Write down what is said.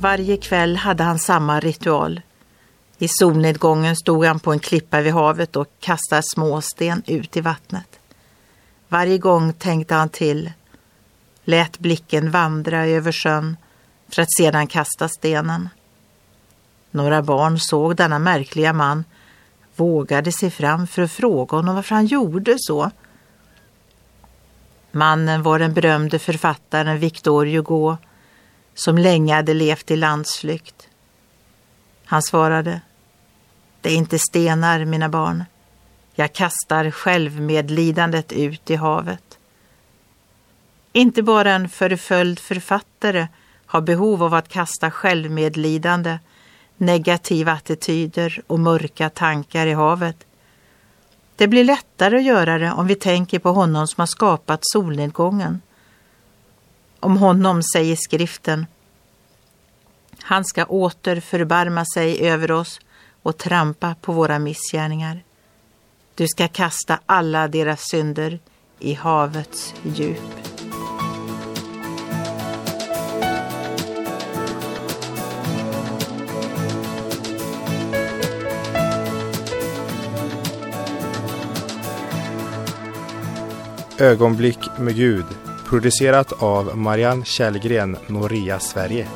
Varje kväll hade han samma ritual. I solnedgången stod han på en klippa vid havet och kastade småsten ut i vattnet. Varje gång tänkte han till, lät blicken vandra över sjön för att sedan kasta stenen. Några barn såg denna märkliga man, vågade sig fram för att fråga honom varför han gjorde så. Mannen var den berömde författaren Victor Hugo som länge hade levt i landsflykt. Han svarade, det är inte stenar, mina barn. Jag kastar självmedlidandet ut i havet. Inte bara en förföljd författare har behov av att kasta självmedlidande, negativa attityder och mörka tankar i havet. Det blir lättare att göra det om vi tänker på honom som har skapat solnedgången. Om honom säger skriften han ska åter förbarma sig över oss och trampa på våra missgärningar. Du ska kasta alla deras synder i havets djup. Ögonblick med Gud producerat av Marianne Källgren, Noria Sverige.